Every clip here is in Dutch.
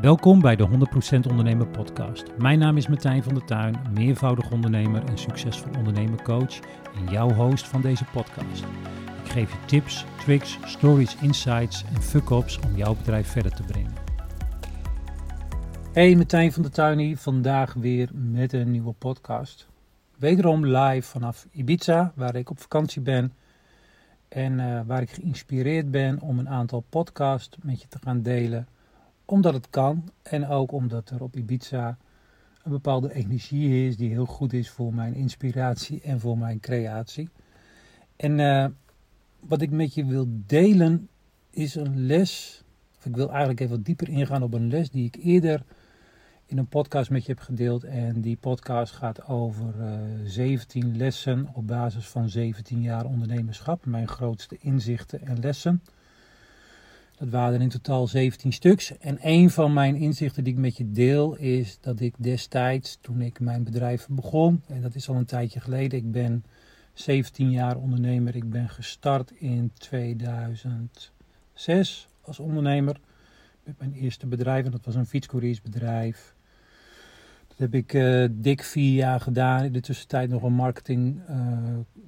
Welkom bij de 100% Ondernemer Podcast. Mijn naam is Martijn van der Tuin, meervoudig ondernemer en succesvol ondernemercoach en jouw host van deze podcast. Ik geef je tips, tricks, stories, insights en fuck-ups om jouw bedrijf verder te brengen. Hey, Martijn van der Tuin hier, vandaag weer met een nieuwe podcast. Wederom live vanaf Ibiza, waar ik op vakantie ben en uh, waar ik geïnspireerd ben om een aantal podcasts met je te gaan delen omdat het kan en ook omdat er op Ibiza een bepaalde energie is die heel goed is voor mijn inspiratie en voor mijn creatie. En uh, wat ik met je wil delen is een les, ik wil eigenlijk even wat dieper ingaan op een les die ik eerder in een podcast met je heb gedeeld. En die podcast gaat over uh, eh, 17 lessen op basis van 17 jaar ondernemerschap. Mijn grootste inzichten en lessen. Dat waren in totaal 17 stuks. En een van mijn inzichten die ik met je deel is dat ik destijds, toen ik mijn bedrijf begon, en dat is al een tijdje geleden, ik ben 17 jaar ondernemer. Ik ben gestart in 2006 als ondernemer met mijn eerste bedrijf. En dat was een fietscouriersbedrijf heb ik uh, dik vier jaar gedaan. In de tussentijd nog een marketing uh,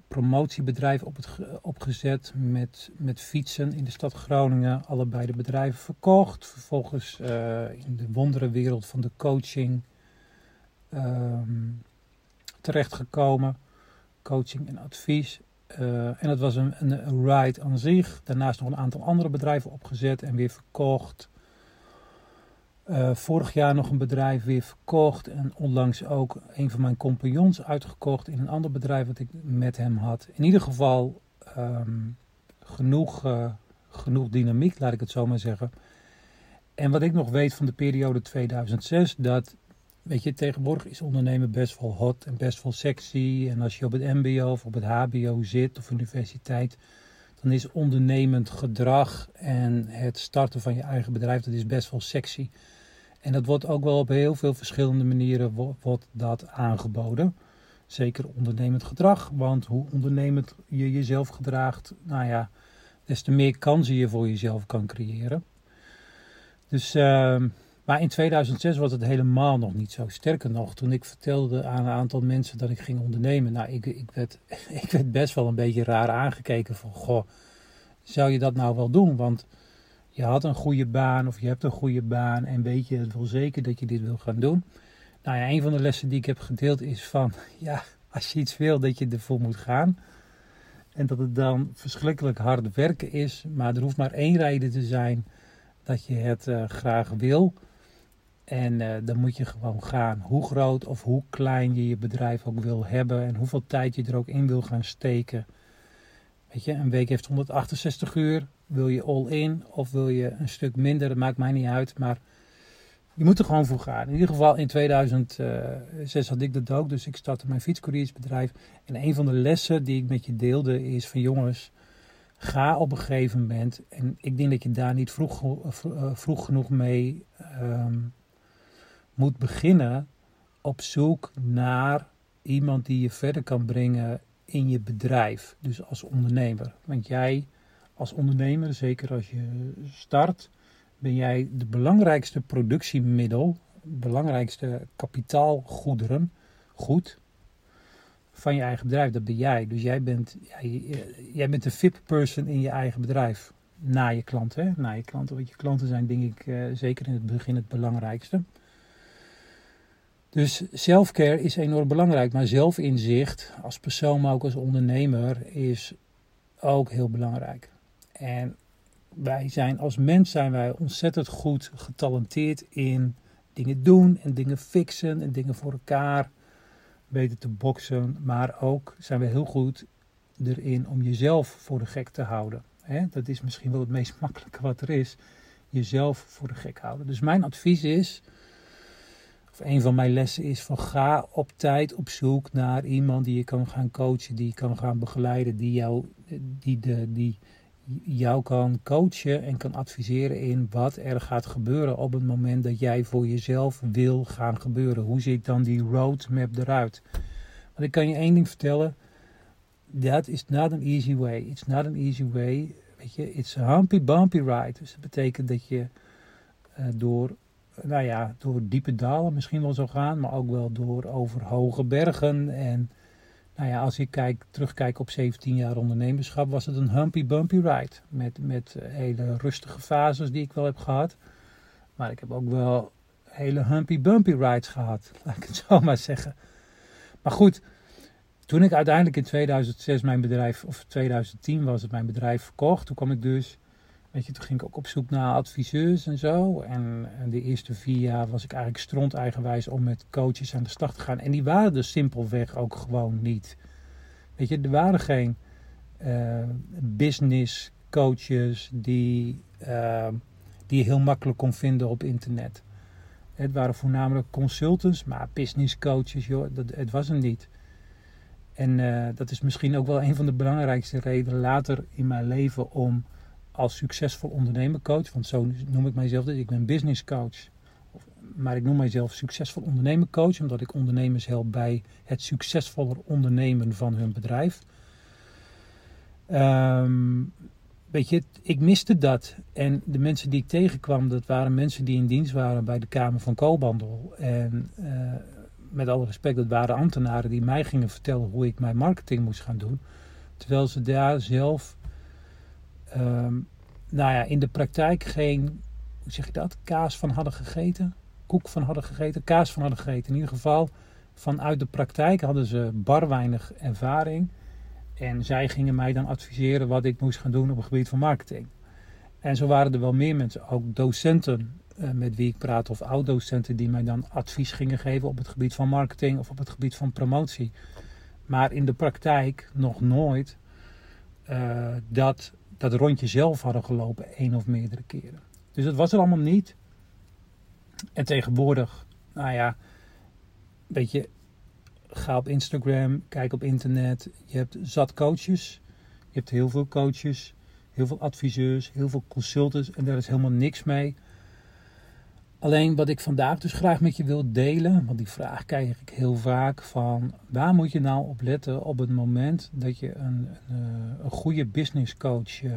promotiebedrijf op het, opgezet met, met fietsen in de stad Groningen. Allebei de bedrijven verkocht. Vervolgens uh, in de wonderenwereld van de coaching um, terechtgekomen. Coaching en advies. en dat was een, een ride aan zich. Daarnaast nog een aantal andere bedrijven opgezet en weer verkocht. Uh, vorig jaar nog een bedrijf weer verkocht en onlangs ook een van mijn compagnons uitgekocht in een ander bedrijf wat ik met hem had. In ieder geval um, genoeg, uh, genoeg dynamiek, laat ik het zo maar zeggen. En wat ik nog weet van de periode 2006, dat, weet je, tegenwoordig is ondernemen best wel hot en best wel sexy. En als je op het MBO of op het HBO zit of universiteit, dan is ondernemend gedrag en het starten van je eigen bedrijf, dat is best wel sexy. En dat wordt ook wel op heel veel verschillende manieren wordt dat aangeboden. Zeker ondernemend gedrag, want hoe ondernemend je jezelf gedraagt, nou ja, des te meer kansen je voor jezelf kan creëren. Dus, uh, maar in 2006 was het helemaal nog niet zo. Sterker nog, toen ik vertelde aan een aantal mensen dat ik ging ondernemen, nou, ik, ik, werd, ik werd best wel een beetje raar aangekeken van, goh, zou je dat nou wel doen? Want je had een goede baan of je hebt een goede baan en weet je het wel zeker dat je dit wil gaan doen. Nou ja, een van de lessen die ik heb gedeeld is van, ja, als je iets wil, dat je ervoor moet gaan. En dat het dan verschrikkelijk hard werken is, maar er hoeft maar één reden te zijn dat je het uh, graag wil. En uh, dan moet je gewoon gaan. Hoe groot of hoe klein je je bedrijf ook wil hebben en hoeveel tijd je er ook in wil gaan steken. Weet je, een week heeft 168 uur. Wil je all in of wil je een stuk minder? Dat maakt mij niet uit. Maar je moet er gewoon voor gaan. In ieder geval in 2006 had ik dat ook. Dus ik startte mijn fietscouriersbedrijf. En een van de lessen die ik met je deelde is van jongens, ga op een gegeven moment. En ik denk dat je daar niet vroeg, eh, vroeg genoeg mee um, moet beginnen. Op zoek naar iemand die je verder kan brengen in je bedrijf. Dus als ondernemer. Want jij als ondernemer, zeker als je start, ben jij de belangrijkste productiemiddel, belangrijkste kapitaalgoederen, goed, van je eigen bedrijf. Dat ben jij. Dus jij bent, jij, jij bent de VIP-person in je eigen bedrijf. Na je klanten. Hè? Na je klanten. Want je klanten zijn, denk ik, uh, zeker in het begin het belangrijkste. Dus selfcare is enorm belangrijk, maar zelfinzicht als persoon, maar ook als ondernemer, is ook heel belangrijk. En wij zijn als mens zijn wij ontzettend goed getalenteerd in dingen doen en dingen fixen en dingen voor elkaar weten te boksen. Maar ook zijn we heel goed erin om jezelf voor de gek te houden. dat is misschien wel het meest makkelijke wat er is. Jezelf voor de gek houden. Dus mijn advies is, of een van mijn lessen is van ga op tijd op zoek naar iemand die je kan gaan coachen, die je kan gaan begeleiden, die jou, die de, die jou kan coachen en kan adviseren in wat er gaat gebeuren op het moment dat jij voor jezelf wil gaan gebeuren. Hoe ziet dan die roadmap eruit? Want ik kan je één ding vertellen. That is not an easy way. It's not an easy way. Weet je, it's a humpy bumpy ride. Dus dat betekent dat je uh, door nou ja, door diepe dalen misschien wel zo gaan, maar ook wel door over hoge bergen. En nou ja, als ik kijk, terugkijk op 17 jaar ondernemerschap, was het een humpy bumpy ride. Met, met hele rustige fases die ik wel heb gehad. Maar ik heb ook wel hele humpy bumpy rides gehad, laat ik het zo maar zeggen. Maar goed, toen ik uiteindelijk in 2006 mijn bedrijf, of 2010 was het mijn bedrijf verkocht, toen kwam ik dus, weet je, toen ging ik ook op zoek naar adviseurs en zo. En, en de eerste vier jaar was ik eigenlijk stront eigenwijs om met coaches aan de slag te gaan. En die waren er simpelweg ook gewoon niet. Weet je, er waren geen uh, business coaches die, uh, die je heel makkelijk kon vinden op internet. Het waren voornamelijk consultants, maar business coaches, joh, dat, het was er niet. En uh, dat is misschien ook wel een van de belangrijkste redenen later in mijn leven om als succesvol ondernemercoach, want zo noem ik mijzelf, ik ben business coach, maar ik noem mijzelf succesvol ondernemercoach, omdat ik ondernemers help bij het succesvoller ondernemen van hun bedrijf. Um, weet je, ik miste dat. En de mensen die ik tegenkwam, dat waren mensen die in dienst waren bij de Kamer van Koophandel. En uh, met alle respect, dat waren ambtenaren die mij gingen vertellen hoe ik mijn marketing moest gaan doen. Terwijl ze daar zelf, um, nou ja, in de praktijk geen, hoe zeg je dat, kaas van hadden gegeten. Koek van hadden gegeten, kaas van hadden gegeten. In ieder geval, vanuit de praktijk hadden ze bar weinig ervaring. En zij gingen mij dan adviseren wat ik moest gaan doen op het gebied van marketing. En zo waren er wel meer mensen, ook docenten uh, met wie ik praat, of oud-docenten die mij dan advies gingen geven op het gebied van marketing of op het gebied van promotie. Maar in de praktijk nog nooit uh, dat, dat rondje zelf hadden gelopen, één of meerdere keren. Dus dat was er allemaal niet. En tegenwoordig, nou ja, weet je, ga op Instagram, kijk op internet. Je hebt zat coaches. Je hebt heel veel coaches, heel veel adviseurs, heel veel consultants en daar is helemaal niks mee. Alleen wat ik vandaag dus graag met je wil delen, want die vraag krijg ik heel vaak van waar moet je nou op letten op het moment dat je een, een, een goede business coach uh,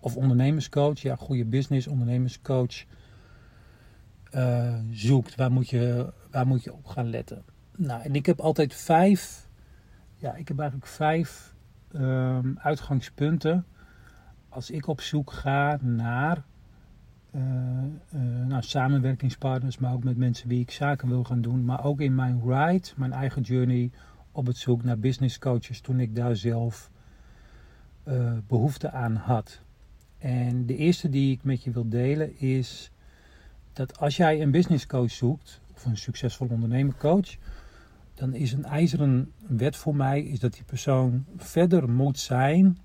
of ondernemerscoach, ja, goede business ondernemerscoach uh, zoekt. Waar moet, je, waar moet je op gaan letten? Nou, en ik heb altijd vijf, ja, ik heb eigenlijk vijf um, uitgangspunten als ik op zoek ga naar nou, samenwerkingspartners, maar ook met mensen wie ik zaken wil gaan doen. Maar ook in mijn ride, mijn eigen journey op het zoek naar business coaches toen ik daar zelf uh, behoefte aan had. En de eerste die ik met je wil delen is dat als jij een business coach zoekt, of een succesvol ondernemercoach, dan is een ijzeren wet voor mij is dat die persoon verder moet zijn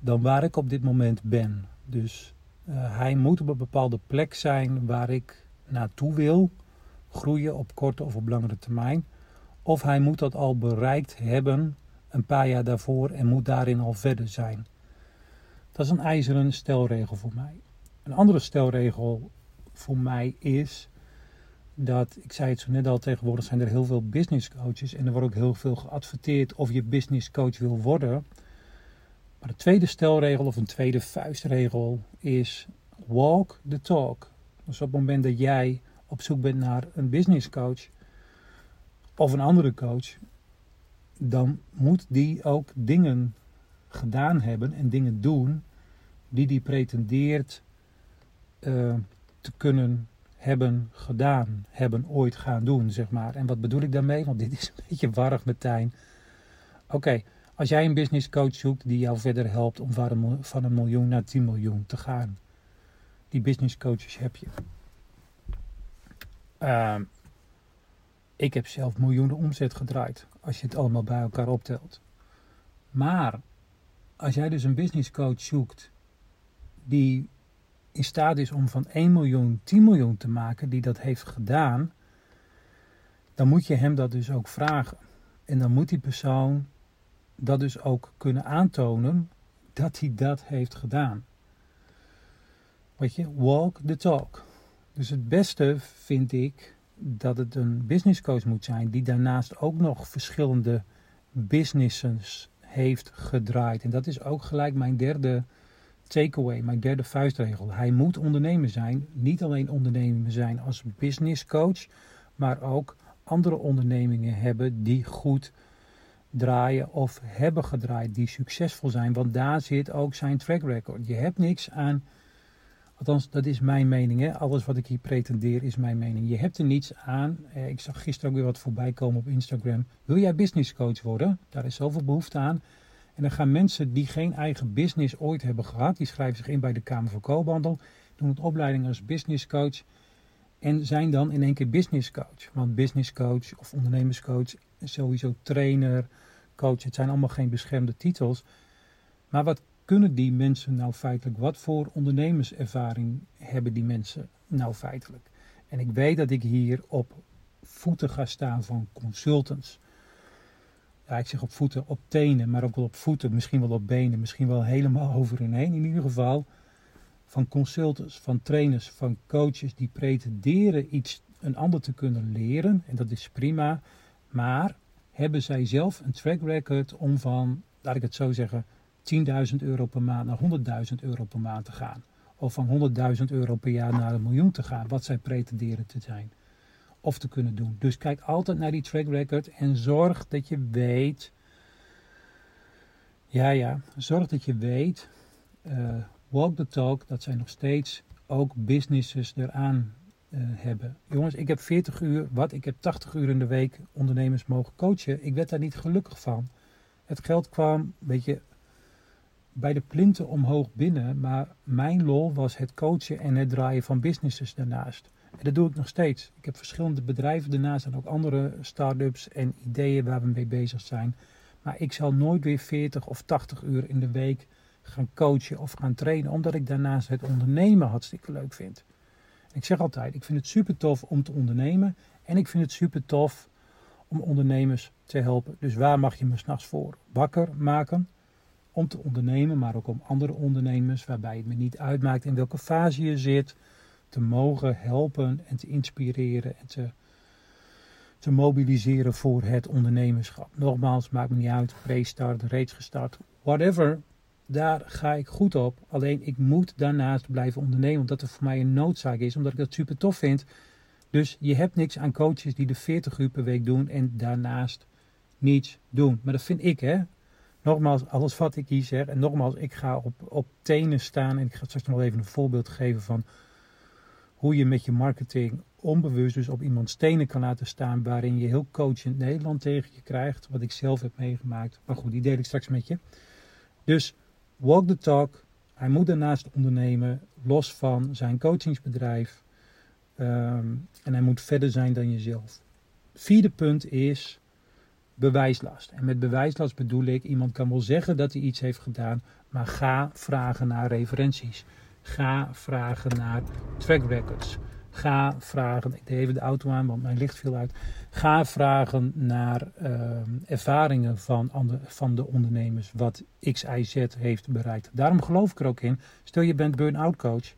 dan waar ik op dit moment ben. Dus uh, hij moet op een bepaalde plek zijn waar ik naartoe wil groeien op korte of op langere termijn. Of hij moet dat al bereikt hebben een paar jaar daarvoor en moet daarin al verder zijn. Dat is een ijzeren stelregel voor mij. Een andere stelregel voor mij is dat, ik zei het zo net al, tegenwoordig zijn er heel veel business coaches en er wordt ook heel veel geadverteerd of je business coach wil worden. Maar de tweede stelregel of een tweede vuistregel is walk the talk. Dus op het moment dat jij op zoek bent naar een business coach of een andere coach, dan moet die ook dingen gedaan hebben en dingen doen die die pretendeert uh, te kunnen hebben gedaan, hebben ooit gaan doen, zeg maar. En wat bedoel ik daarmee? Want dit is een beetje warrig meteen. Oké, als jij een business coach zoekt die jou verder helpt om van een miljoen naar 10 miljoen te gaan. Die business coaches heb je. Uh, ik heb zelf miljoenen omzet gedraaid, als je het allemaal bij elkaar optelt. Maar als jij dus een business coach zoekt die in staat is om van 1 miljoen 10 miljoen te maken, die dat heeft gedaan, dan moet je hem dat dus ook vragen. En dan moet die persoon dat dus ook kunnen aantonen dat hij dat heeft gedaan. Weet je, walk the talk. Dus het beste vind ik dat het een business coach moet zijn die daarnaast ook nog verschillende businesses heeft gedraaid. En dat is ook gelijk mijn derde takeaway, mijn derde vuistregel. Hij moet ondernemer zijn. Niet alleen ondernemer zijn als business coach, maar ook andere ondernemingen hebben die goed draaien of hebben gedraaid, die succesvol zijn. Want daar zit ook zijn track record. Je hebt niks aan, althans dat is mijn mening, hè? alles wat ik hier pretendeer is mijn mening. Je hebt er niets aan, eh, ik zag gisteren ook weer wat voorbij komen op Instagram. Wil jij business coach worden? Daar is zoveel behoefte aan. En dan gaan mensen die geen eigen business ooit hebben gehad, die schrijven zich in bij de Kamer van Koophandel, doen een opleiding als business coach en zijn dan in één keer business coach. Want business coach of ondernemerscoach, sowieso trainer, coach, het zijn allemaal geen beschermde titels. Maar wat kunnen die mensen nou feitelijk? Wat voor ondernemerservaring hebben die mensen nou feitelijk? En ik weet dat ik hier op voeten ga staan van consultants ja, ik zeg op voeten, op tenen, maar ook wel op voeten, misschien wel op benen, misschien wel helemaal over en heen. In ieder geval van consultants, van trainers, van coaches die pretenderen iets een ander te kunnen leren. En dat is prima. Maar hebben zij zelf een track record om van, laat ik het zo zeggen, 10.000 euro per maand naar 100.000 euro per maand te gaan? Of van 100.000 euro per jaar naar een miljoen te gaan, wat zij pretenderen te zijn of te kunnen doen. Dus kijk altijd naar die track record en zorg dat je weet. Ja, ja, zorg dat je weet. Uh, walk the talk, dat zij nog steeds ook businesses eraan uh, hebben. Jongens, ik heb 40 uur, wat? Ik heb 80 uur in de week ondernemers mogen coachen. Ik werd daar niet gelukkig van. Het geld kwam een beetje bij de plinten omhoog binnen, maar mijn lol was het coachen en het draaien van businesses daarnaast. En dat doe ik nog steeds. Ik heb verschillende bedrijven daarnaast en ook andere start-ups en ideeën waar we mee bezig zijn. Maar ik zal nooit weer 40 of 80 uur in de week gaan coachen of gaan trainen, omdat ik daarnaast het ondernemen hartstikke leuk vind. Ik zeg altijd, ik vind het super tof om te ondernemen en ik vind het super tof om ondernemers te helpen. Dus waar mag je me s'nachts voor wakker maken? Om te ondernemen, maar ook om andere ondernemers, waarbij het me niet uitmaakt in welke fase je zit te mogen helpen en te inspireren en te, te mobiliseren voor het ondernemerschap. Nogmaals, maakt me niet uit, pre-start, reeds gestart, whatever. Daar ga ik goed op. Alleen ik moet daarnaast blijven ondernemen, omdat het voor mij een noodzaak is, omdat ik dat super tof vind. Dus je hebt niks aan coaches die de 40 uur per week doen en daarnaast niets doen. Maar dat vind ik, hè. Nogmaals, alles wat ik hier zeg, en nogmaals, ik ga op, op tenen staan en ik ga straks nog even een voorbeeld geven van hoe je met je marketing onbewust dus op iemands stenen kan laten staan waarin je heel coachend Nederland tegen je krijgt, wat ik zelf heb meegemaakt. Maar goed, die deel ik straks met je. Dus walk the talk. Hij moet daarnaast ondernemen, los van zijn coachingsbedrijf. Ehm, en hij moet verder zijn dan jezelf. Vierde punt is bewijslast. En met bewijslast bedoel ik, iemand kan wel zeggen dat hij iets heeft gedaan, maar ga vragen naar referenties. Ga vragen naar track records. Ga vragen, ik deed even de auto aan, want mijn licht viel uit. Ga vragen naar ehm, ervaringen van, van de ondernemers, wat X, Y, Z heeft bereikt. Daarom geloof ik er ook in. Stel je bent burn-out coach.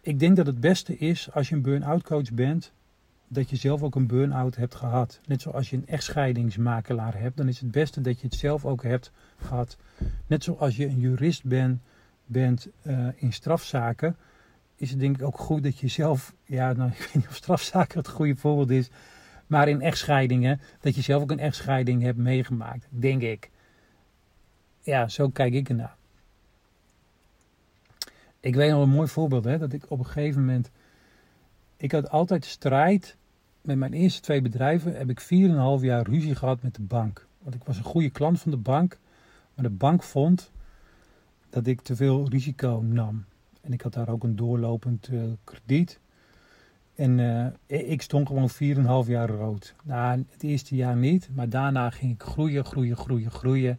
Ik denk dat het beste is als je een burn-out coach bent, dat je zelf ook een burn-out hebt gehad. Net zoals je een echtscheidingsmakelaar hebt, dan is het beste dat je het zelf ook hebt gehad. Net zoals je een jurist bent bent uh, in strafzaken, is het denk ik ook goed dat je zelf, ja, nou, ik weet niet of strafzaken het goede voorbeeld is, maar in echtscheidingen, dat je zelf ook een echtscheiding hebt meegemaakt, denk ik. Ja, zo kijk ik ernaar. Ik weet nog een mooi voorbeeld, hè, dat ik op een gegeven moment, ik had altijd strijd met mijn eerste twee bedrijven, heb ik 4,5 jaar ruzie gehad met de bank. Want ik was een goede klant van de bank, maar de bank vond dat ik te veel risico nam. En ik had daar ook een doorlopend uh, krediet. En uh, ik stond gewoon 4,5 jaar rood. Nou, het eerste jaar niet, maar daarna ging ik groeien, groeien, groeien, groeien.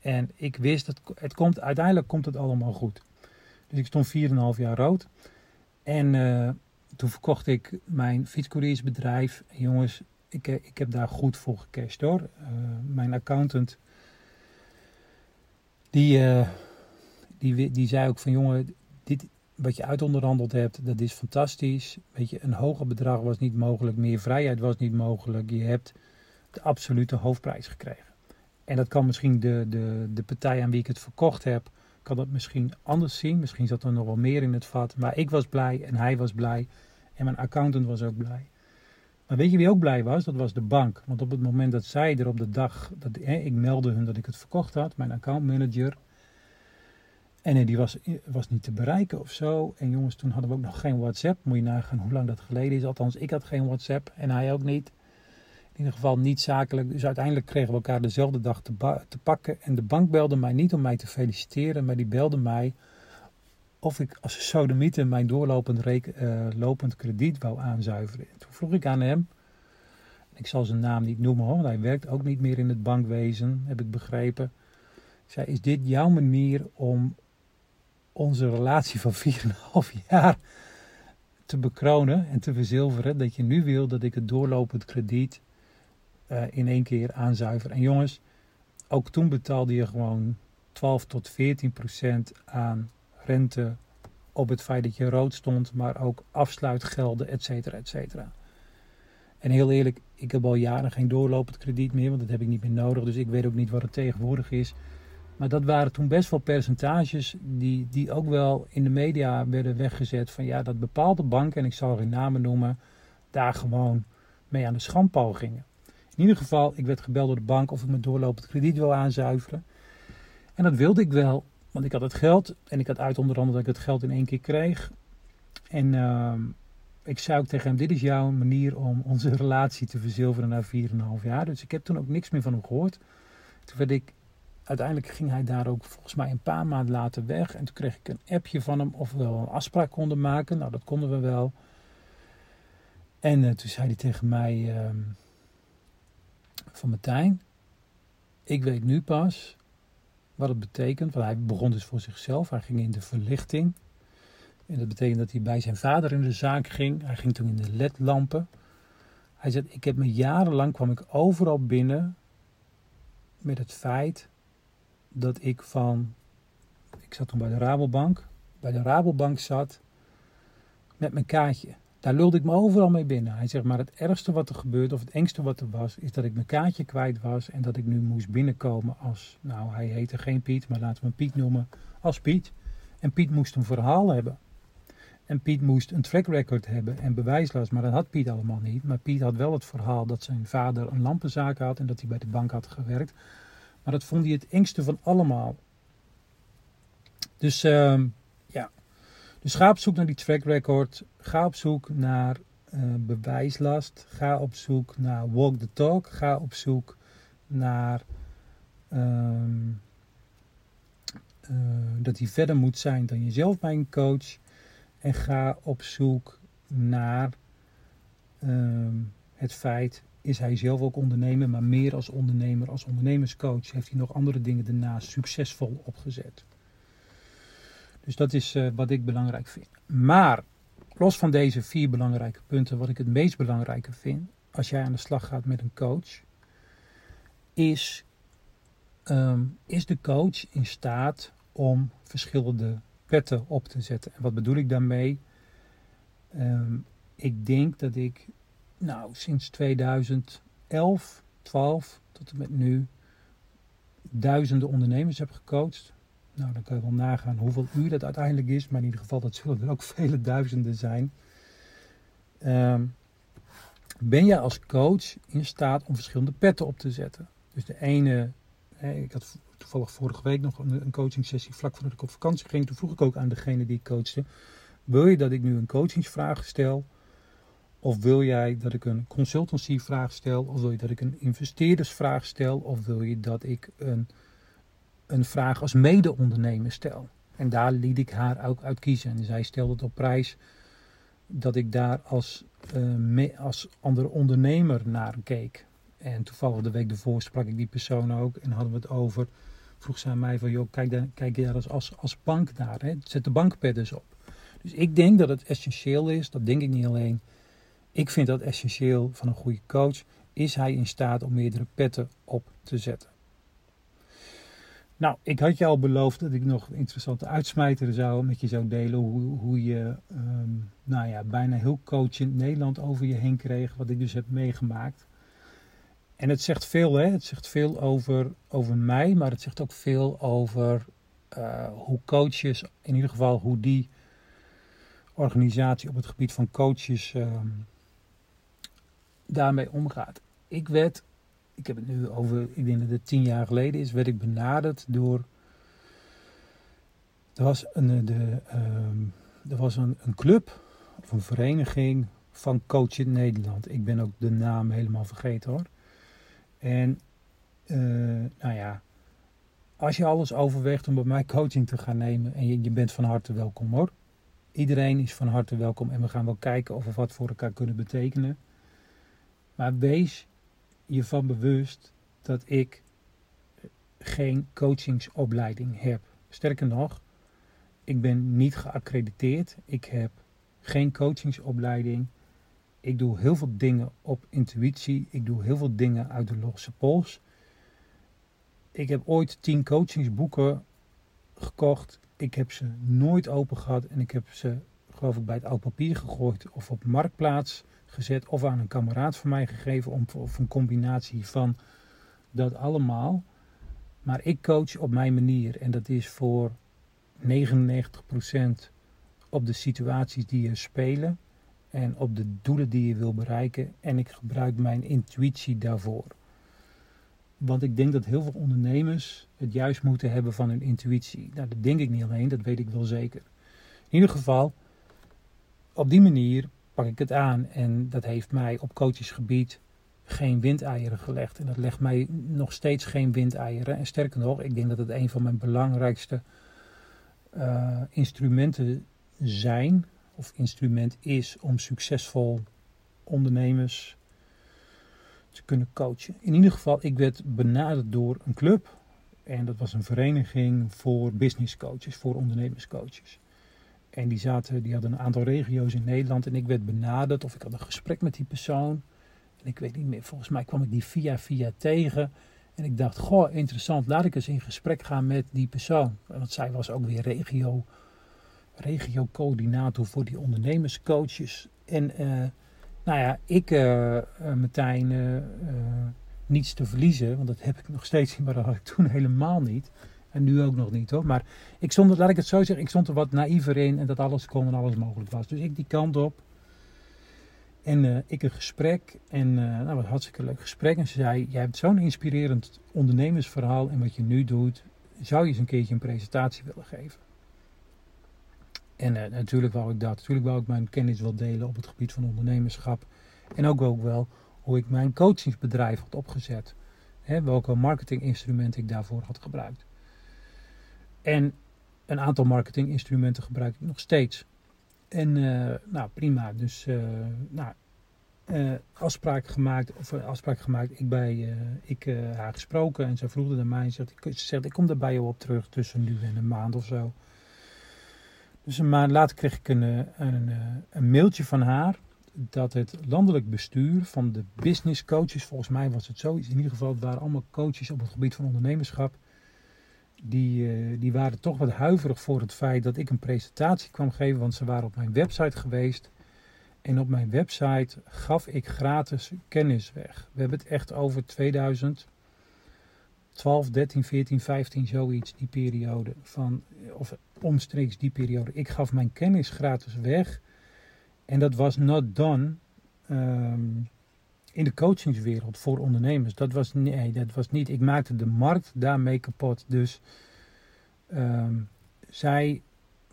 En ik wist, dat het komt, uiteindelijk komt het allemaal goed. Dus ik stond 4,5 jaar rood. En uh, toen verkocht ik mijn fietscouriersbedrijf. jongens, ik, ik heb daar goed voor gecashed hoor. mijn accountant, die die, die zei ook van jongen, dit, wat je uitonderhandeld hebt, dat is fantastisch. Weet je, een hoger bedrag was niet mogelijk, meer vrijheid was niet mogelijk. Je hebt de absolute hoofdprijs gekregen. En dat kan misschien de, de, de partij aan wie ik het verkocht heb, kan dat misschien anders zien. Misschien zat er nog wel meer in het vat. Maar ik was blij en hij was blij. En mijn accountant was ook blij. Maar weet je wie ook blij was? Dat was de bank. Want op het moment dat zij er op de dag, dat, ik meldde hun dat ik het verkocht had, mijn accountmanager. En die was, was niet te bereiken of zo. En jongens, toen hadden we ook nog geen WhatsApp. Moet je nagaan hoe lang dat geleden is. Althans, ik had geen WhatsApp en hij ook niet. In ieder geval niet zakelijk. Dus uiteindelijk kregen we elkaar dezelfde dag te, te pakken. En de bank belde mij niet om mij te feliciteren, maar die belde mij of ik als sodemieter mijn doorlopend uh, lopend krediet wou aanzuiveren. Toen vroeg ik aan hem, ik zal zijn naam niet noemen hoor, want hij werkt ook niet meer in het bankwezen, heb ik begrepen. Ik zei, is dit jouw manier om onze relatie van 4,5 jaar te bekronen en te verzilveren? Dat je nu wil dat ik het doorlopend krediet uh, in één keer aanzuiver. En jongens, ook toen betaalde je gewoon 12 tot 14 procent aan rente op het feit dat je rood stond, maar ook afsluitgelden, et cetera, et cetera. En heel eerlijk, ik heb al jaren geen doorlopend krediet meer, want dat heb ik niet meer nodig. Dus ik weet ook niet wat het tegenwoordig is. Maar dat waren toen best wel percentages die, die ook wel in de media werden weggezet. Van ja, dat bepaalde banken, en ik zal geen namen noemen, daar gewoon mee aan de schandpaal gingen. In ieder geval, ik werd gebeld door de bank of ik mijn doorlopend krediet wil aanzuiveren. En dat wilde ik wel. Want ik had het geld en ik had uit onder andere dat ik het geld in één keer kreeg. En uh, ik zei ook tegen hem, dit is jouw manier om onze relatie te verzilveren na 4,5 jaar. Dus ik heb toen ook niks meer van hem gehoord. Toen werd ik, uiteindelijk ging hij daar ook volgens mij een paar maanden later weg. En toen kreeg ik een appje van hem of we wel een afspraak konden maken. Nou, dat konden we wel. En uh, toen zei hij tegen mij, uh, van Martijn, ik weet nu pas wat het betekent. Want hij begon dus voor zichzelf. Hij ging in de verlichting. En dat betekent dat hij bij zijn vader in de zaak ging. Hij ging toen in de ledlampen. Hij zei, ik heb me jarenlang kwam ik overal binnen met het feit dat ik van, ik zat toen bij de Rabobank, bij de Rabobank zat met mijn kaartje. Daar lulde ik me overal mee binnen. Hij zegt, maar het ergste wat er gebeurde, of het engste wat er was, is dat ik mijn kaartje kwijt was en dat ik nu moest binnenkomen als, nou hij heette geen Piet, maar laten we hem Piet noemen, als Piet. En Piet moest een verhaal hebben. En Piet moest een track record hebben en bewijslast, maar dat had Piet allemaal niet. Maar Piet had wel het verhaal dat zijn vader een lampenzaak had en dat hij bij de bank had gewerkt. Maar dat vond hij het engste van allemaal. Dus uh, dus ga op zoek naar die track record. Ga op zoek naar uh, bewijslast. Ga op zoek naar walk the talk. Ga op zoek naar uh, uh, dat hij verder moet zijn dan jezelf bij een coach. En ga op zoek naar ehm, het feit, is hij zelf ook ondernemer, maar meer als ondernemer, als ondernemerscoach heeft hij nog andere dingen daarnaast succesvol opgezet. Dus dat is uh, wat ik belangrijk vind. Maar los van deze vier belangrijke punten, wat ik het meest belangrijke vind als jij aan de slag gaat met een coach, is, um, is de coach in staat om verschillende petten op te zetten. En wat bedoel ik daarmee? Um, ik denk dat ik nou, sinds 2011, 12 tot en met nu duizenden ondernemers heb gecoacht. Nou, dan kan je wel nagaan hoeveel uur dat uiteindelijk is. Maar in ieder geval, dat zullen er ook vele duizenden zijn. Ehm, ben je als coach in staat om verschillende petten op te zetten? Dus de ene, ik had toevallig vorige week nog een, een coaching sessie vlak voordat ik op vakantie ging. Toen vroeg ik ook aan degene die ik coachte. Wil je dat ik nu een coachingsvraag stel? Of wil jij dat ik een consultancyvraag stel? Of wil je dat ik een investeerdersvraag stel? Of wil je dat ik een een vraag als mede-ondernemer stel. En daar liet ik haar ook uit kiezen. En zij stelde het op prijs dat ik daar als, uh, als andere ondernemer naar keek. En toevallig de week ervoor sprak ik die persoon ook en hadden we het over. Vroeg ze aan mij van, joh, kijk, daar, kijk daar als, als, bank naar. Hè? Zet de bankpad op. Dus ik denk dat het essentieel is, dat denk ik niet alleen. Ik vind dat essentieel van een goede coach. Is hij in staat om meerdere petten op te zetten? Nou, ik had je al beloofd dat ik nog interessante uitsmijter zou met je zou delen. Hoe, hoe je ehm, nou ja, bijna heel coachend Nederland over je heen kreeg. Wat ik dus heb meegemaakt. En het zegt veel, hè? Het zegt veel over, over mij, maar het zegt ook veel over uh, hoe coaches, in ieder geval hoe die organisatie op het gebied van coaches uh, daarmee omgaat. Ik werd, ik heb het nu over, ik denk dat het tien jaar geleden is, werd ik benaderd door. Er was een, de, uh, er was een, een club of een vereniging van Coach in Nederland. Ik ben ook de naam helemaal vergeten hoor. En uh, nou ja, als je alles overweegt om bij mij coaching te gaan nemen en je, je bent van harte welkom hoor. Iedereen is van harte welkom en we gaan wel kijken of we wat voor elkaar kunnen betekenen. Maar wees je van bewust dat ik geen coachingsopleiding heb. Sterker nog, ik ben niet geaccrediteerd. Ik heb geen coachingsopleiding. Ik doe heel veel dingen op intuïtie. Ik doe heel veel dingen uit de losse pols. Ik heb ooit tien coachingsboeken gekocht. Ik heb ze nooit open gehad en ik heb ze, geloof ik, bij het oud papier gegooid of op marktplaats gezet of aan een kameraad van mij gegeven om, of een combinatie van dat allemaal. Maar ik coach op mijn manier en dat is voor 99% op de situaties die er spelen en op de doelen die je wil bereiken. En ik gebruik mijn intuïtie daarvoor. Want ik denk dat heel veel ondernemers het juist moeten hebben van hun intuïtie. Nou, dat denk ik niet alleen, dat weet ik wel zeker. In ieder geval, op die manier pak ik het aan. En dat heeft mij op coachesgebied geen windeieren gelegd. En dat legt mij nog steeds geen windeieren. En sterker nog, ik denk dat het een van mijn belangrijkste uh, instrumenten zijn, of instrument is, om succesvol ondernemers te kunnen coachen. In ieder geval, ik werd benaderd door een club. En dat was een vereniging voor business coaches, voor ondernemerscoaches. En die, zaten, die hadden een aantal regio's in Nederland. En ik werd benaderd of ik had een gesprek met die persoon. En ik weet niet meer, volgens mij kwam ik die via via tegen. En ik dacht, goh, interessant, laat ik eens in gesprek gaan met die persoon. Want zij was ook weer regio, regio-coördinator voor die ondernemerscoaches. En uh, nou ja, ik uh, meteen uh, niets te verliezen, want dat heb ik nog steeds maar dat had ik toen helemaal niet. En nu ook nog niet hoor. Maar ik stond, laat ik het zo zeggen, ik stond er wat naïver in en dat alles kon en alles mogelijk was. Dus ik die kant op. En uh, ik een gesprek. En uh, nou, wat hartstikke leuk gesprek. En ze zei: Jij hebt zo'n inspirerend ondernemersverhaal. En wat je nu doet, zou je eens een keertje een presentatie willen geven? En uh, natuurlijk wou ik dat. Natuurlijk wou ik mijn kennis wel delen op het gebied van ondernemerschap. En ook, ook wel hoe ik mijn coachingsbedrijf had opgezet. Hè, welke marketinginstrumenten ik daarvoor had gebruikt. En een aantal marketinginstrumenten gebruik ik nog steeds. En uh, nou prima, dus uh, nou, uh, afspraak gemaakt, of afspraak gemaakt, ik bij ik, haar gesproken en ze vroeg naar mij, ze zegt ik kom er bij jou op terug tussen nu en een maand of zo. Dus een maand later kreeg ik een, een, een mailtje van haar dat het landelijk bestuur van de business coaches, volgens mij was het zoiets, in ieder geval het waren allemaal coaches op het gebied van ondernemerschap, die, uh, die waren toch wat huiverig voor het feit dat ik een presentatie kwam geven, want ze waren op mijn website geweest. En op mijn website gaf ik gratis kennis weg. We hebben het echt over 2012, 13, 14, 15, zoiets, die periode. Van, of omstreeks die periode. Ik gaf mijn kennis gratis weg. En dat was not done um, in de coachingswereld voor ondernemers. Dat was, nee, dat was niet. Ik maakte de markt daarmee kapot. Dus um, zij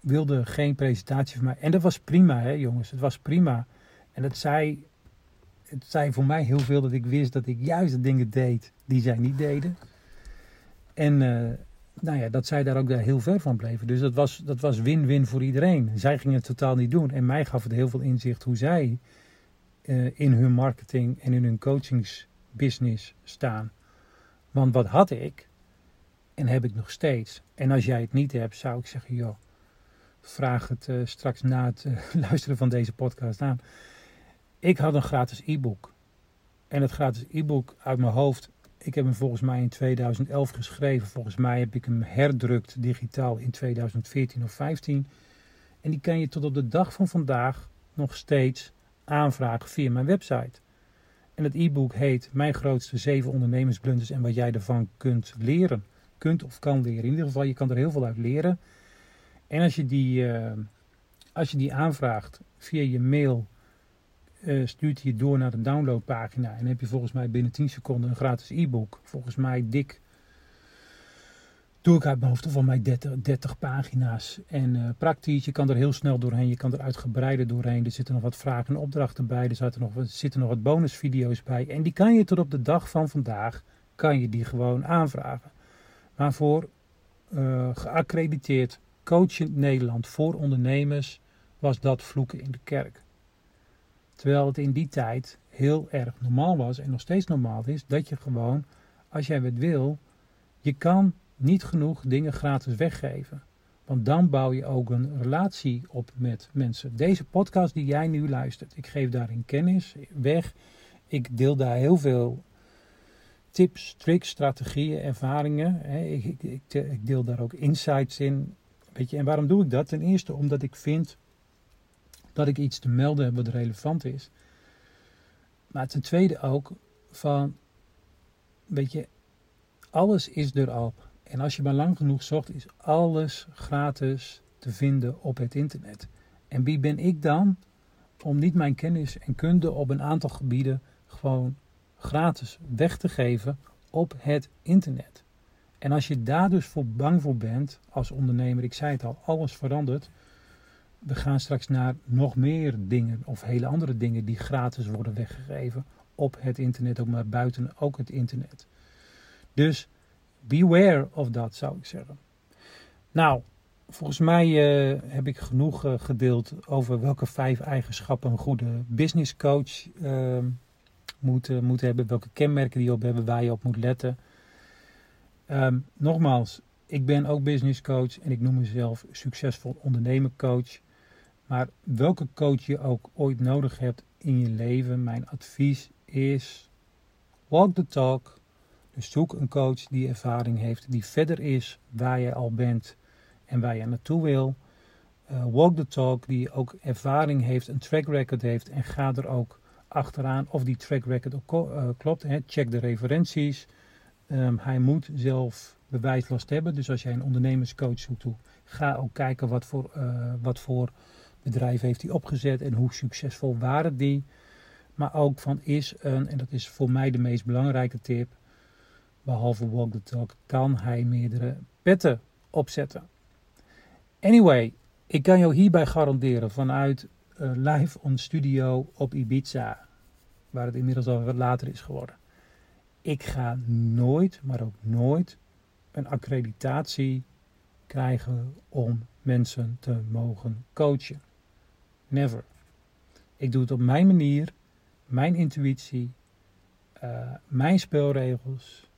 wilde geen presentatie van mij. En dat was prima, hè, jongens. Het was prima. En het zei, het zei voor mij heel veel dat ik wist dat ik juist de dingen deed die zij niet deden. En uh, nou ja, dat zij daar ook heel ver van bleven. Dus dat was, dat was win-win voor iedereen. Zij gingen het totaal niet doen. En mij gaf het heel veel inzicht hoe zij in hun marketing en in hun coachingsbusiness staan. Want wat had ik en heb ik nog steeds. En als jij het niet hebt, zou ik zeggen, joh, vraag het uh, straks na het uh, luisteren van deze podcast aan. Ik had een gratis e-book. En het gratis e-book uit mijn hoofd, ik heb hem volgens mij in 2011 geschreven. Volgens mij heb ik hem herdrukt digitaal in 2014 of 15. En die kan je tot op de dag van vandaag nog steeds aanvragen via mijn website. En het e-book heet Mijn grootste zeven ondernemersblunders en wat jij ervan kunt leren kunt of kan leren. In ieder geval, je kan er heel veel uit leren. En als je die, uh, als je die aanvraagt via je mail, uh, stuurt hij je door naar de downloadpagina. En heb je volgens mij binnen 10 seconden een gratis e-book. Volgens mij dik doe ik uit mijn hoofd van mij 30, 30 pagina's. En uh, praktisch, je kan er heel snel doorheen, je kan er uitgebreider doorheen. Er zitten nog wat vragen en opdrachten bij, er zitten nog, zitten nog wat bonusvideo's bij. En die kan je tot op de dag van vandaag, kan je die gewoon aanvragen. Maar voor uh, geaccrediteerd coachend Nederland voor ondernemers was dat vloeken in de kerk. Terwijl het in die tijd heel erg normaal was en nog steeds normaal is dat je gewoon, als jij het wil, je kan niet genoeg dingen gratis weggeven. Want dan bouw je ook een relatie op met mensen. Deze podcast die jij nu luistert, ik geef daarin kennis weg. Ik deel daar heel veel tips, tricks, strategieën, ervaringen. Ik, ik, ik, ik deel daar ook insights in. Weet je, en waarom doe ik dat? Ten eerste omdat ik vind dat ik iets te melden heb wat relevant is. Maar ten tweede ook van, weet je, alles is er. En als je maar lang genoeg zocht, is alles gratis te vinden op het internet. En wie ben ik dan om niet mijn kennis en kunde op een aantal gebieden gewoon gratis weg te geven op het internet? En als je daar dus voor bang voor bent als ondernemer, ik zei het al, alles verandert. We gaan straks naar nog meer dingen of hele andere dingen die gratis worden weggegeven op het internet, ook maar buiten ook het internet. Dus beware of dat, zou ik zeggen. Nou, volgens mij uh, heb ik genoeg uh, gedeeld over welke vijf eigenschappen een goede business coach uh, moet, moet hebben. Welke kenmerken die op hebben, waar je op moet letten. Um, nogmaals, ik ben ook business coach en ik noem mezelf succesvol ondernemercoach. Maar welke coach je ook ooit nodig hebt in je leven, mijn advies is: walk the talk, dus zoek een coach die ervaring heeft, die verder is waar je al bent en waar je naartoe wil. Uh, walk the talk, die ook ervaring heeft, een track record heeft en ga er ook achteraan of die track record ook uh, klopt. Hè. Check de referenties. Um, hij moet zelf bewijslast hebben. Dus als jij een ondernemerscoach zoekt, ga ook kijken wat voor, uh, wat voor bedrijf heeft hij opgezet en hoe succesvol waren die. Maar ook van is een, en dat is voor mij de meest belangrijke tip, behalve Walk the Talk, kan hij meerdere petten opzetten. Anyway, ik kan jou hierbij garanderen vanuit uh, live on studio op Ibiza, waar het inmiddels al wat later is geworden. Ik ga nooit, maar ook nooit, een accreditatie krijgen om mensen te mogen coachen. Never. Ik doe het op mijn manier, mijn intuïtie, uh, mijn spelregels,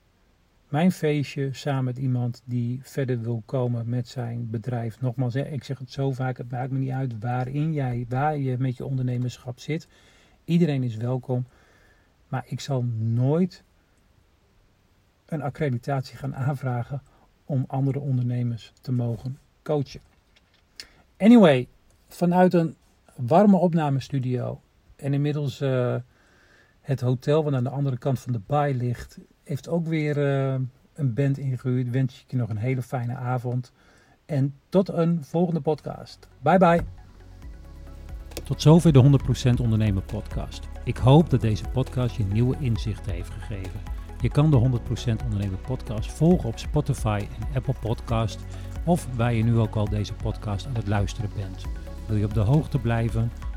mijn feestje samen met iemand die verder wil komen met zijn bedrijf. Nogmaals, ik zeg het zo vaak, het maakt me niet uit waarin jij, waar je met je ondernemerschap zit. Iedereen is welkom. Maar ik zal nooit een accreditatie gaan aanvragen om andere ondernemers te mogen coachen. Anyway, vanuit een warme opnamestudio en inmiddels uh, het hotel wat aan de andere kant van de baai ligt, heeft ook weer uh, een band ingehuurd. Wens ik je nog een hele fijne avond. En tot een volgende podcast. Bye bye. Tot zover de 100% Ondernemer podcast. Ik hoop dat deze podcast je nieuwe inzichten heeft gegeven. Je kan de 100% Ondernemer podcast volgen op Spotify en Apple Podcast of waar je nu ook al deze podcast aan het luisteren bent. Wil je op de hoogte blijven?